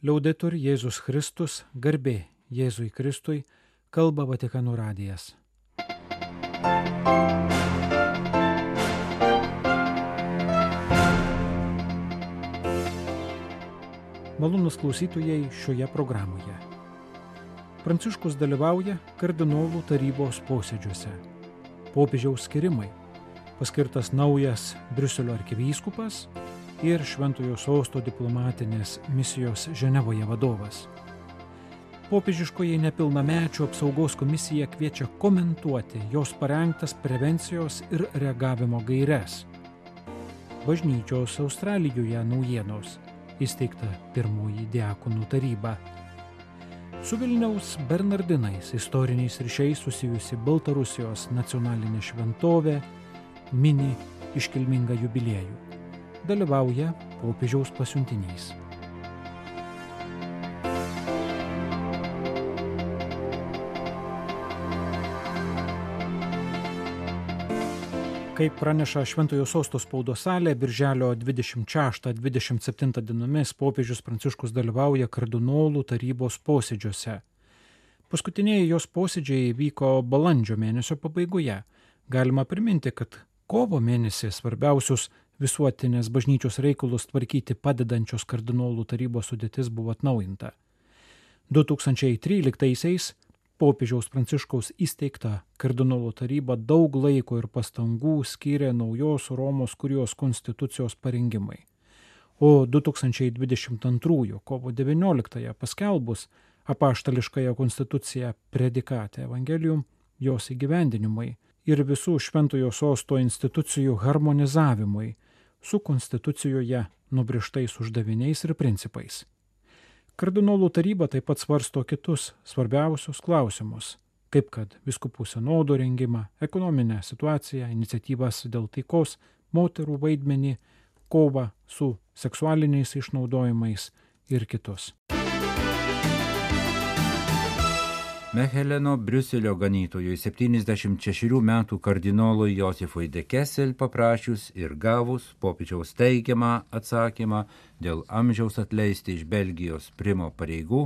Liaudetur Jėzus Kristus, garbė Jėzui Kristui, kalba Vatikanų radijas. Malonus klausytojai šioje programoje. Pranciškus dalyvauja kardinolų tarybos posėdžiuose. Popiežiaus skirimai. Paskirtas naujas Briuselio arkivyskupas ir Šventojo Sosto diplomatinės misijos Ženevoje vadovas. Popiežiškoji nepilnamečių apsaugos komisija kviečia komentuoti jos parengtas prevencijos ir reagavimo gairias. Bažnyčios Australijoje naujienos įsteigta pirmoji diakonų taryba. Su Vilniaus Bernardinais istoriniais ryšiais susijusi Baltarusijos nacionalinė šventovė mini iškilmingą jubiliejų. Dalyvauja popiežiaus pasiuntinys. Kaip praneša Šventojo Sosto spaudo salė, birželio 26-27 dienomis popiežius Pranciškus dalyvauja kardinolų tarybos posėdžiuose. Paskutiniai jos posėdžiai vyko balandžio mėnesio pabaigoje. Galima priminti, kad kovo mėnesį svarbiausius visuotinės bažnyčios reikalus tvarkyti padedančios kardinolų tarybos sudėtis buvo atnaujinta. 2013-aisiais popiežiaus Pranciškaus įsteigta kardinolų taryba daug laiko ir pastangų skyrė naujos Romos kurijos konstitucijos parengimai. O 2022 kovo 19 paskelbus apaštališkąją konstituciją predikatę Evangelium, jos įgyvendinimui ir visų šventojo sosto institucijų harmonizavimui su konstitucijoje nubrištais uždaviniais ir principais. Kardinolų taryba taip pat svarsto kitus svarbiausius klausimus, kaip kad viskupų senodo rengimą, ekonominę situaciją, iniciatyvas dėl taikos, moterų vaidmenį, kovą su seksualiniais išnaudojimais ir kitus. Meheleno Briuselio ganytojui 76 metų kardinolui Josifui de Kessel paprašius ir gavus popiežiaus teigiamą atsakymą dėl amžiaus atleisti iš Belgijos primo pareigų,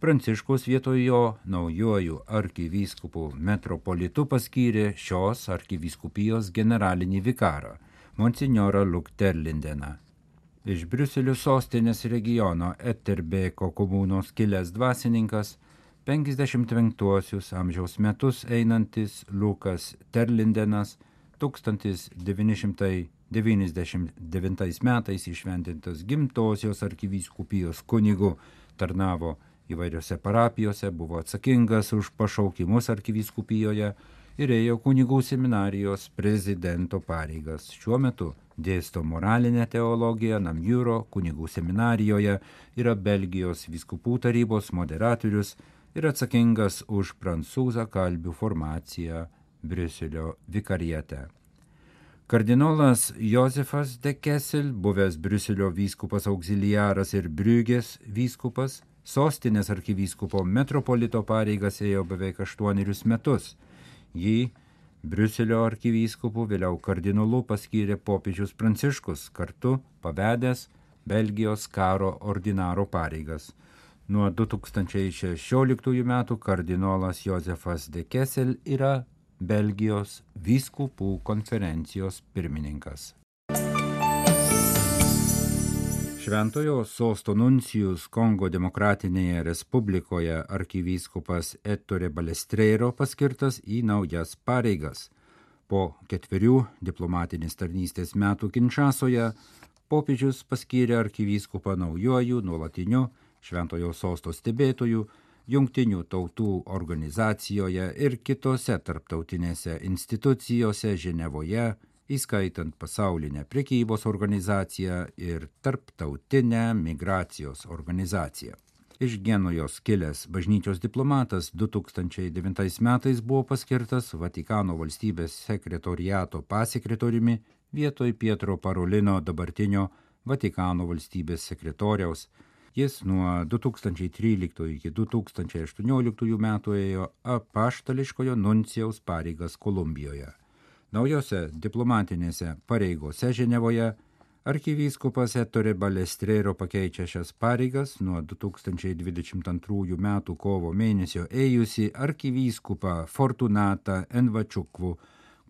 Pranciškus vietoj jo naujojų arkivyskupų metropolitų paskyrė šios arkivyskupijos generalinį vikarą, monsignorą Lukterlindeną. Iš Briuselio sostinės regiono Etterbeko komunos kilęs dvasininkas 55 amžiaus metus einantis Lukas Terlindenas 1999 metais išventintas gimtosios arkivyskupijos kunigu tarnavo įvairiose parapijose, buvo atsakingas už pašaukimus arkivyskupijoje ir ėjo kunigų seminarijos prezidento pareigas. Šiuo metu dėsto moralinę teologiją Namjūro kunigų seminarijoje, yra Belgijos viskupų tarybos moderatorius, ir atsakingas už prancūzą kalbių formaciją Briuselio vikariete. Kardinolas Josefas de Kessel, buvęs Briuselio vyskupas auxiliaras ir Briugės vyskupas, sostinės arkivyskupo metropolito pareigas ėjo beveik aštuonerius metus. Jį Briuselio arkivyskupu vėliau kardinolu paskyrė popiežius Pranciškus, kartu pavedęs Belgijos karo ordinaro pareigas. Nuo 2016 metų kardinolas Josefas de Kessel yra Belgijos vyskupų konferencijos pirmininkas. Šventojo sosto nuncijus Kongo demokratinėje respublikoje arkivyskupas Ettore Balestrero paskirtas į naujas pareigas. Po ketverių diplomatinės tarnystės metų Kinčasoje popiežius paskyrė arkivyskupą naujojų nuolatiniu Šventojo sosto stebėtojų, jungtinių tautų organizacijoje ir kitose tarptautinėse institucijose Ženevoje, įskaitant pasaulinę prekybos organizaciją ir tarptautinę migracijos organizaciją. Iš Genujos kilęs bažnyčios diplomatas 2009 metais buvo paskirtas Vatikano valstybės sekretoriato pasekretoriumi vietoj Pietro Parolino dabartinio Vatikano valstybės sekretoriaus Jis nuo 2013 iki 2018 metų ėjo apaštališkojo nuncijaus pareigas Kolumbijoje. Naujose diplomatinėse pareigose Ženevoje Arkivyskupas Ettore Balestrero pakeičia šias pareigas nuo 2022 m. kovo mėnesio ėjusi arkivyskupą Fortunatą Envačiukvų,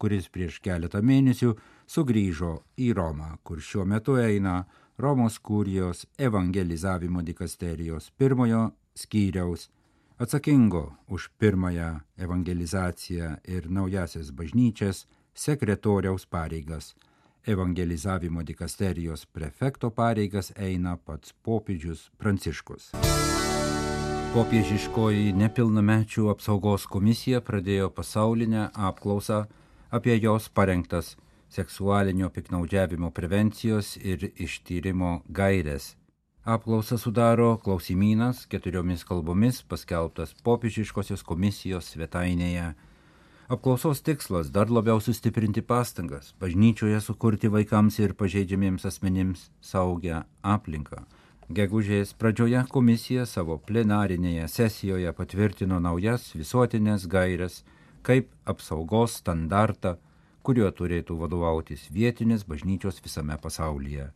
kuris prieš keletą mėnesių sugrįžo į Romą, kur šiuo metu eina Romos kurijos evangelizavimo dikasterijos pirmojo skyriaus atsakingo už pirmąją evangelizaciją ir naujasias bažnyčias sekretoriaus pareigas evangelizavimo dikasterijos prefekto pareigas eina pats popiežius Pranciškus. Popiežiškoji nepilnamečių apsaugos komisija pradėjo pasaulinę apklausą apie jos parengtas seksualinio piknaudžiavimo prevencijos ir ištyrimo gairės. Apklausą sudaro klausimynas keturiomis kalbomis paskelbtas popiežiškosios komisijos svetainėje Apklausos tikslas - dar labiau sustiprinti pastangas, bažnyčioje sukurti vaikams ir pažeidžiamiems asmenims saugią aplinką. Gegužės pradžioje komisija savo plenarinėje sesijoje patvirtino naujas visuotinės gairias kaip apsaugos standartą, kuriuo turėtų vadovautis vietinės bažnyčios visame pasaulyje.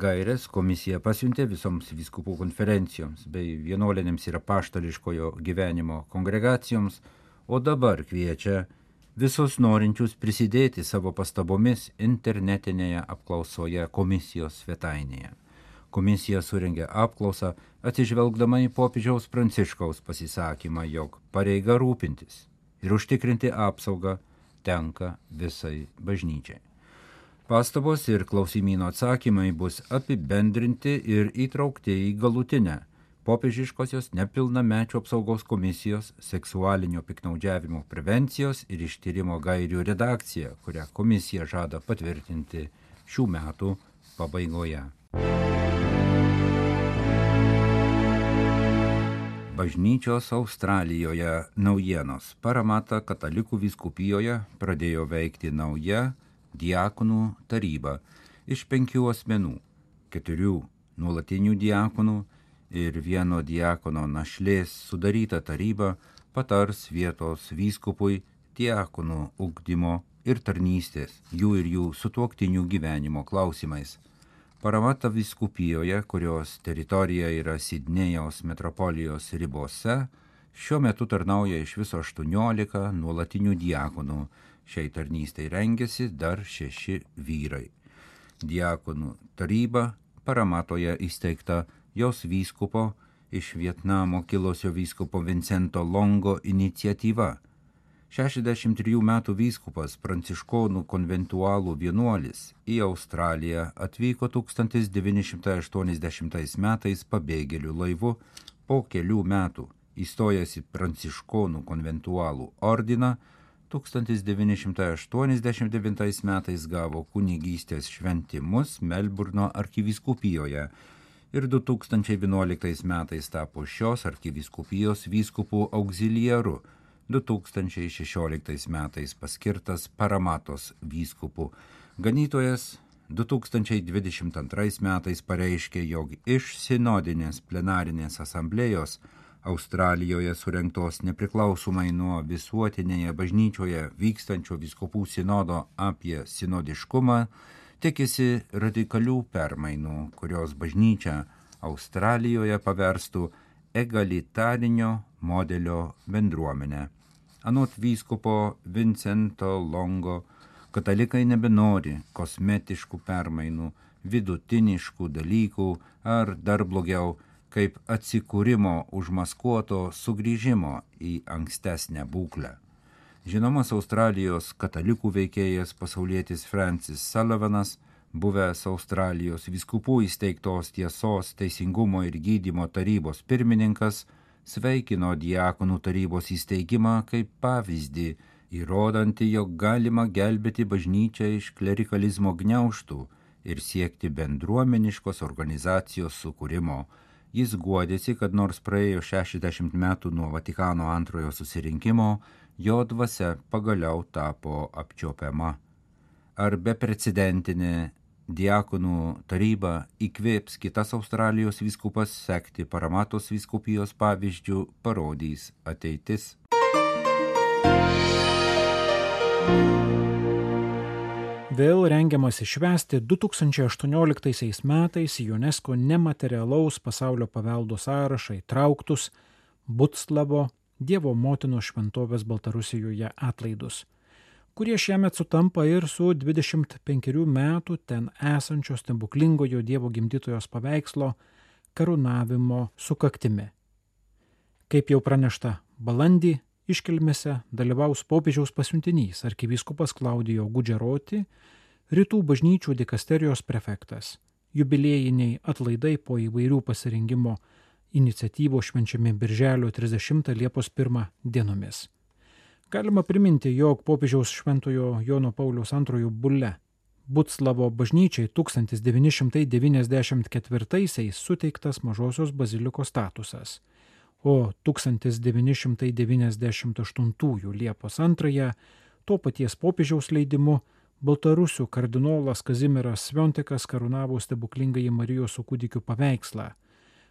Gairės komisija pasiuntė visoms viskupų konferencijoms bei vienuolinėms ir apaštališkojo gyvenimo kongregacijoms, o dabar kviečia visus norinčius prisidėti savo pastabomis internetinėje apklausoje komisijos svetainėje. Komisija suringė apklausą atsižvelgdama į popiežiaus pranciškaus pasisakymą, jog pareiga rūpintis ir užtikrinti apsaugą tenka visai bažnyčiai. Pastabos ir klausimino atsakymai bus apibendrinti ir įtraukti į galutinę popiežiškosios nepilnamečių apsaugos komisijos seksualinio piknaudžiavimo prevencijos ir ištyrimo gairių redakcija, kurią komisija žada patvirtinti šių metų pabaigoje. Bažnyčios Australijoje naujienos. Paramata katalikų viskupijoje pradėjo veikti nauja diakonų taryba iš penkių asmenų - keturių nuolatinių diakonų, ir vieno diakono našlės sudaryta taryba patars vietos vyskupui diakonų ugdymo ir tarnystės, jų ir jų sutuoktinių gyvenimo klausimais. Paramata viskupijoje, kurios teritorija yra Sidnėjaus metropolijos ribose, šiuo metu tarnauja iš viso 18 nuolatinių diakonų. Šiai tarnystai rengiasi dar šeši vyrai. Diakonų taryba Paramatoje įsteigta jos vyskupo iš Vietnamo kilusio vyskupo Vincento Longo iniciatyva. 63 metų vyskupas pranciškonų konventualų vienuolis į Australiją atvyko 1980 metais pabėgėlių laivu. Po kelių metų įstojęs į pranciškonų konventualų ordiną 1989 metais gavo kunigystės šventimus Melburno arkivyskupijoje ir 2011 metais tapo šios arkiviskupijos vyskupų auxiliaru, 2016 metais paskirtas Paramatos vyskupų. Ganytojas 2022 metais pareiškė, jog iš sinodinės plenarinės asamblėjos Australijoje surinktos nepriklausomai nuo visuotinėje bažnyčioje vykstančio viskupų sinodo apie sinodiškumą tikisi radikalių permainų, kurios bažnyčią Australijoje paverstų egalitarinio modelio bendruomenę. Anot vyskupo Vincento Longo, katalikai nebenori kosmetiškų permainų, vidutiniškų dalykų ar dar blogiau, kaip atsikūrimo užmaskuoto sugrįžimo į ankstesnę būklę. Žinomas Australijos katalikų veikėjas pasaulietis Francis Sullivanas, buvęs Australijos viskupų įsteigtos tiesos, teisingumo ir gydymo tarybos pirmininkas, sveikino diakonų tarybos įsteigimą kaip pavyzdį, įrodantį, jog galima gelbėti bažnyčią iš klerikalizmo gniauštų ir siekti bendruomeniškos organizacijos sukūrimo. Jis guodėsi, kad nors praėjo 60 metų nuo Vatikano antrojo susirinkimo, jo dvasia pagaliau tapo apčiopiama. Ar beprecedentinė diakonų taryba įkvėps kitas Australijos viskupas sekti paramatos viskupijos pavyzdžių, parodys ateitis. vėl rengiamas išvesti 2018 metais UNESCO nematerialaus pasaulio paveldo sąrašą įtrauktus Butslavo Dievo motinos šventovės Baltarusijoje atlaidus, kurie šiemet sutampa ir su 25 metų ten esančio stebuklingojo Dievo gimdytojos paveikslo karūnavimo sukaktimi. Kaip jau pranešta, balandį iškilmėse dalyvaus popiežiaus pasiuntinys arkivyskupas Klaudijo Gudžeroti, rytų bažnyčių dikasterijos prefektas. Jubiliejiniai atlaidai po įvairių pasirinkimo iniciatyvos švenčiami Birželio 30 Liepos 1 dienomis. Galima priminti, jog popiežiaus šventojo Jono Pauliaus II bulle Butslavo bažnyčiai 1994-aisiais suteiktas mažosios bazilikos statusas. O 1998 Liepos 2 to paties popiežiaus leidimu Baltarusių kardinolas Kazimiras Sviontikas karūnavo stebuklingąjį Marijos su kūdikiu paveikslą,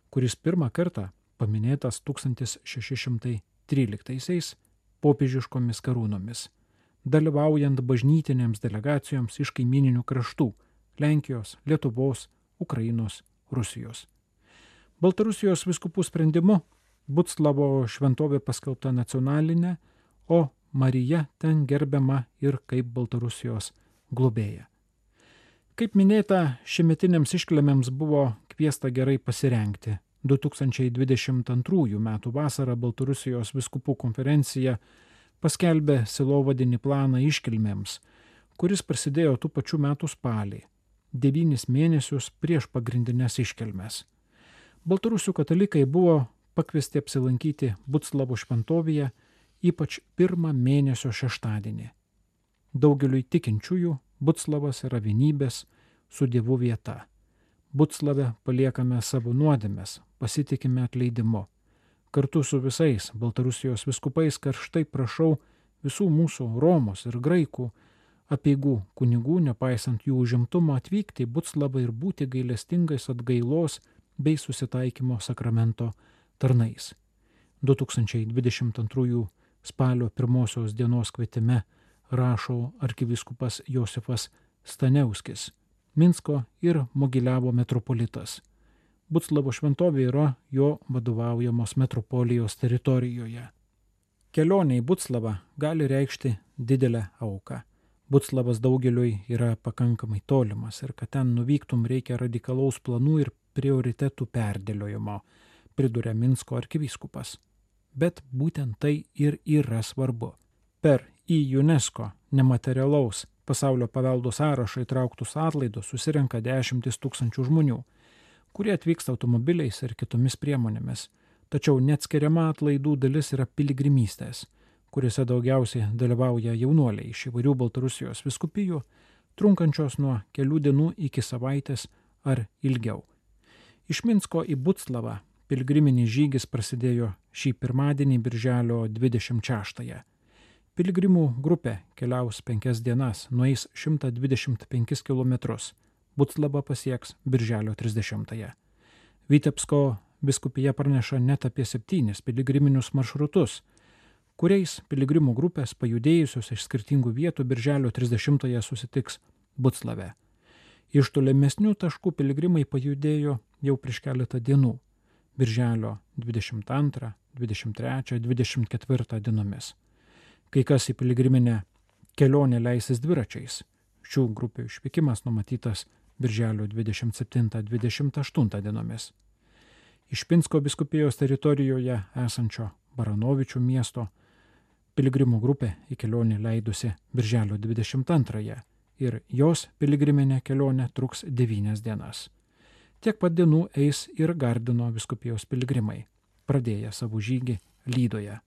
kuris pirmą kartą paminėtas 1613 popiežiškomis karūnomis, dalyvaujant bažnytinėms delegacijoms iš kaimininių kraštų - Lenkijos, Lietuvos, Ukrainos, Rusijos. Baltarusijos viskupų sprendimu Butslavo šventovė paskelbta nacionalinė, o Marija ten gerbiama ir kaip Baltarusijos globėja. Kaip minėta, šiemetiniams išklemėms buvo kviesta gerai pasirengti. 2022 m. vasarą Baltarusijos viskupų konferencija paskelbė silovadinį planą iškilmėms, kuris prasidėjo tų pačių metų spalį, devynis mėnesius prieš pagrindinės iškilmes. Baltarusių katalikai buvo pakviesti apsilankyti Butslavo šventovėje, ypač pirmą mėnesio šeštadienį. Daugeliui tikinčiųjų Butslavas yra vienybės su Dievu vieta. Butslave paliekame savo nuodėmės, pasitikime atleidimu. Kartu su visais Baltarusijos viskupais karštai prašau visų mūsų Romos ir Graikų apieigų kunigų, nepaisant jų užimtumo, atvykti į Butslavą ir būti gailestingais atgailos bei susitaikymo sakramento tarnais. 2022 spalio pirmosios dienos kvietime rašo arkivyskupas Josefas Staneuskis, Minsko ir Mogiliavo metropolitas. Butslavo šventovė yra jo vadovaujamos metropolijos teritorijoje. Kelionė į Butslavą gali reikšti didelę auką. Butslavas daugeliui yra pakankamai tolimas ir kad ten nuvyktum reikia radikalaus planų ir prioritetų perdėliojimo priduria Minsko arkivyskupas. Bet būtent tai ir yra svarbu. Per į UNESCO nematerialaus pasaulio paveldo sąrašą įtrauktus atlaidus susirenka dešimtis tūkstančių žmonių, kurie atvyksta automobiliais ir kitomis priemonėmis. Tačiau neatskiriama atlaidų dalis yra piligrimystės, kuriuose daugiausiai dalyvauja jaunuoliai iš įvairių Baltarusijos viskupijų, trunkančios nuo kelių dienų iki savaitės ar ilgiau. Iš Minsko į Butslavą Pilgriminis žygis prasidėjo šį pirmadienį birželio 26-ąją. Pilgrimų grupė keliaus penkias dienas, nueis 125 km. Butslaba pasieks birželio 30-ąją. Vitebsko biskupija praneša net apie septynis piligriminius maršrutus, kuriais piligrimų grupės pajudėjusios iš skirtingų vietų birželio 30-ąją susitiks Butslave. Iš tolimesnių taškų piligrimai pajudėjo jau prieš keletą dienų birželio 22, 23, 24 dienomis. Kai kas į piligriminę kelionę leisis dviračiais. Šių grupių išvykimas numatytas birželio 27-28 dienomis. Iš Pinsko biskupijos teritorijoje esančio Baranovičių miesto piligrimų grupė į kelionę leidusi birželio 22 ir jos piligriminė kelionė truks 9 dienas. Tiek pat dienų eis ir Gardino viskupijos piligrimai, pradėję savo žygį Lydoje.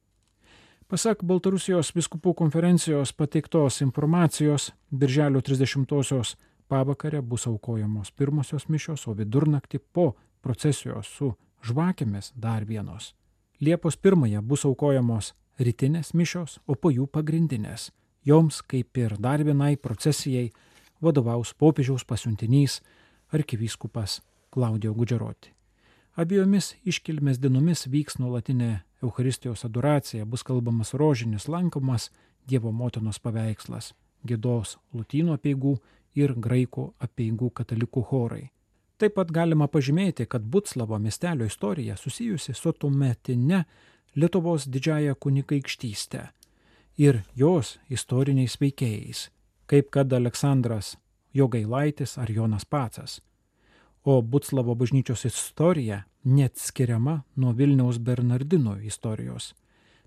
Pasak Baltarusijos viskupų konferencijos pateiktos informacijos, birželio 30-osios pavakarę bus aukojamos pirmosios mišios, o vidurnaktį po procesijos su žvakėmis dar vienos. Liepos 1 bus aukojamos rytinės mišios, o po jų pagrindinės. Joms, kaip ir dar vienai procesijai, vadovaus popiežiaus pasiuntinys arkivyskupas Klaudijo Gudžeroti. Abiejomis iškilmės dienomis vyks nuolatinė Euharistijos adoracija, bus kalbamas rožinis, lankomas Dievo motinos paveikslas. gėdos lutynų apieigų ir graikų apieigų katalikų chorai. Taip pat galima pažymėti, kad Butslavo miestelio istorija susijusi su tuometinė Lietuvos didžiaja kunigaikštystė ir jos istoriniais veikėjais, kaip kad Aleksandras Jogailaitis ar Jonas Pacas. O Butslavo bažnyčios istorija neatskiriama nuo Vilniaus Bernardino istorijos.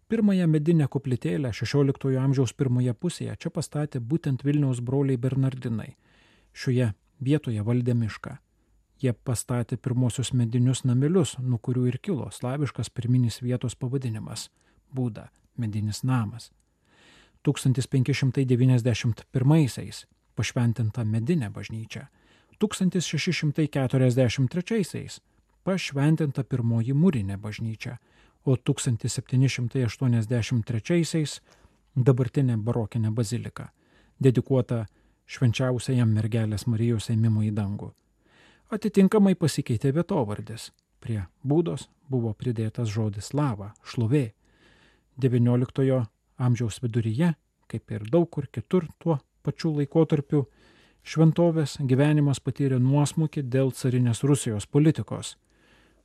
Pirmąją medinę koplytėlę XVI amžiaus pirmoje pusėje čia pastatė būtent Vilniaus broliai Bernardinai. Šioje vietoje valdė mišką. Jie pastatė pirmosius medinius namelius, nuo kurių ir kilo slaviškas pirminis vietos pavadinimas - būda, medinis namas. 1591 pašventinta medinė bažnyčia, 1643 pašventinta pirmoji mūrinė bažnyčia, o 1783 dabartinė barokinė bazilika, dedikuota švenčiausiajam mergelės Marijos ėmimo į dangų. Atitinkamai pasikeitė vietovardis. Prie būdos buvo pridėtas žodis lava, šlovė. XIX amžiaus viduryje, kaip ir daug kur kitur tuo pačiu laikotarpiu, šventovės gyvenimas patyrė nuosmukį dėl carinės Rusijos politikos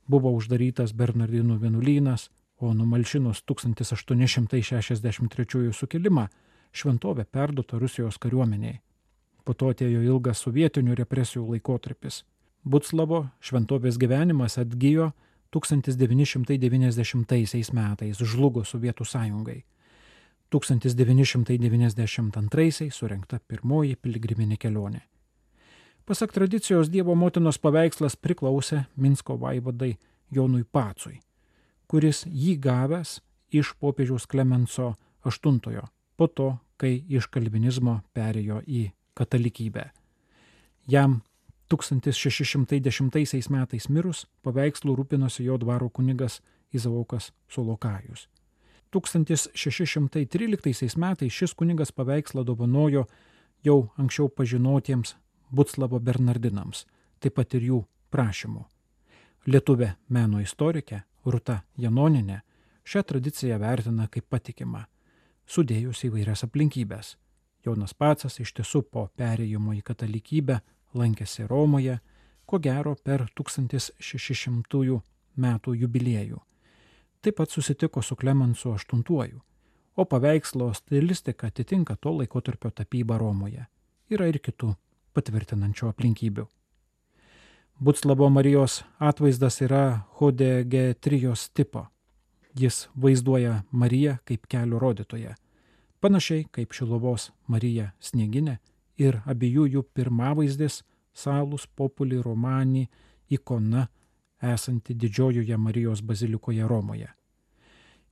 buvo uždarytas Bernardinų vienuolynas, o numalšinus 1863 sukilimą šventovė perduota Rusijos kariuomeniai. Po to atėjo ilgas sovietinių represijų laikotarpis. Butslavo šventovės gyvenimas atgyjo 1990 metais žlugo Sovietų sąjungai. 1992 surinkta pirmoji piligriminė kelionė. Pasak tradicijos Dievo motinos paveikslas priklausė Minsko vaivadai Jonui Pacui, kuris jį gavęs iš popiežiaus Klemenso VIII, po to, kai iš kalvinizmo perėjo į katalikybę. Jam 1610 metais mirus paveikslų rūpinosi jo dvaro kunigas Izaukas Solokajus. 1613 metais šis kunigas paveikslą dovanojo jau anksčiau pažinotiems Butslavo Bernardinams, taip pat ir jų prašymu. Lietuvė meno istorikė Ruta Janoninė šią tradiciją vertina kaip patikimą, sudėjus įvairias aplinkybės. Jonas Pacas iš tiesų po perėjimo į katalikybę lankėsi Romoje, ko gero per 1600 metų jubiliejų. Taip pat susitiko su Klemensu VIII, o paveikslo stilistika atitinka to laikotarpio tapybą Romoje. Yra ir kitų patvirtinančių aplinkybių. Butslabo Marijos atvaizdas yra hodegetrijos tipo. Jis vaizduoja Mariją kaip kelio rodytoją, panašiai kaip Šilovos Marija Snieginė ir abiejų jų pirmavaizdis Salus Populi Romani ikona esanti didžiojoje Marijos bazilikoje Romoje.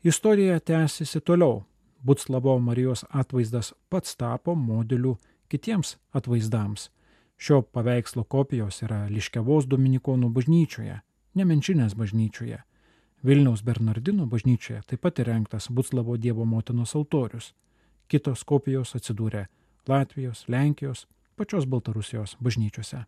Istorija tęsiasi toliau. Butslavo Marijos atvaizdas pats tapo modeliu kitiems atvaizdams Šio paveikslo kopijos yra Liškevos Dominikonų bažnyčioje, Nemenčinės bažnyčioje. Vilniaus Bernardino bažnyčioje taip pat įrengtas Butslavo Dievo motinos altorius. Kitos kopijos atsidūrė Latvijos, Lenkijos, pačios Baltarusijos bažnyčiose.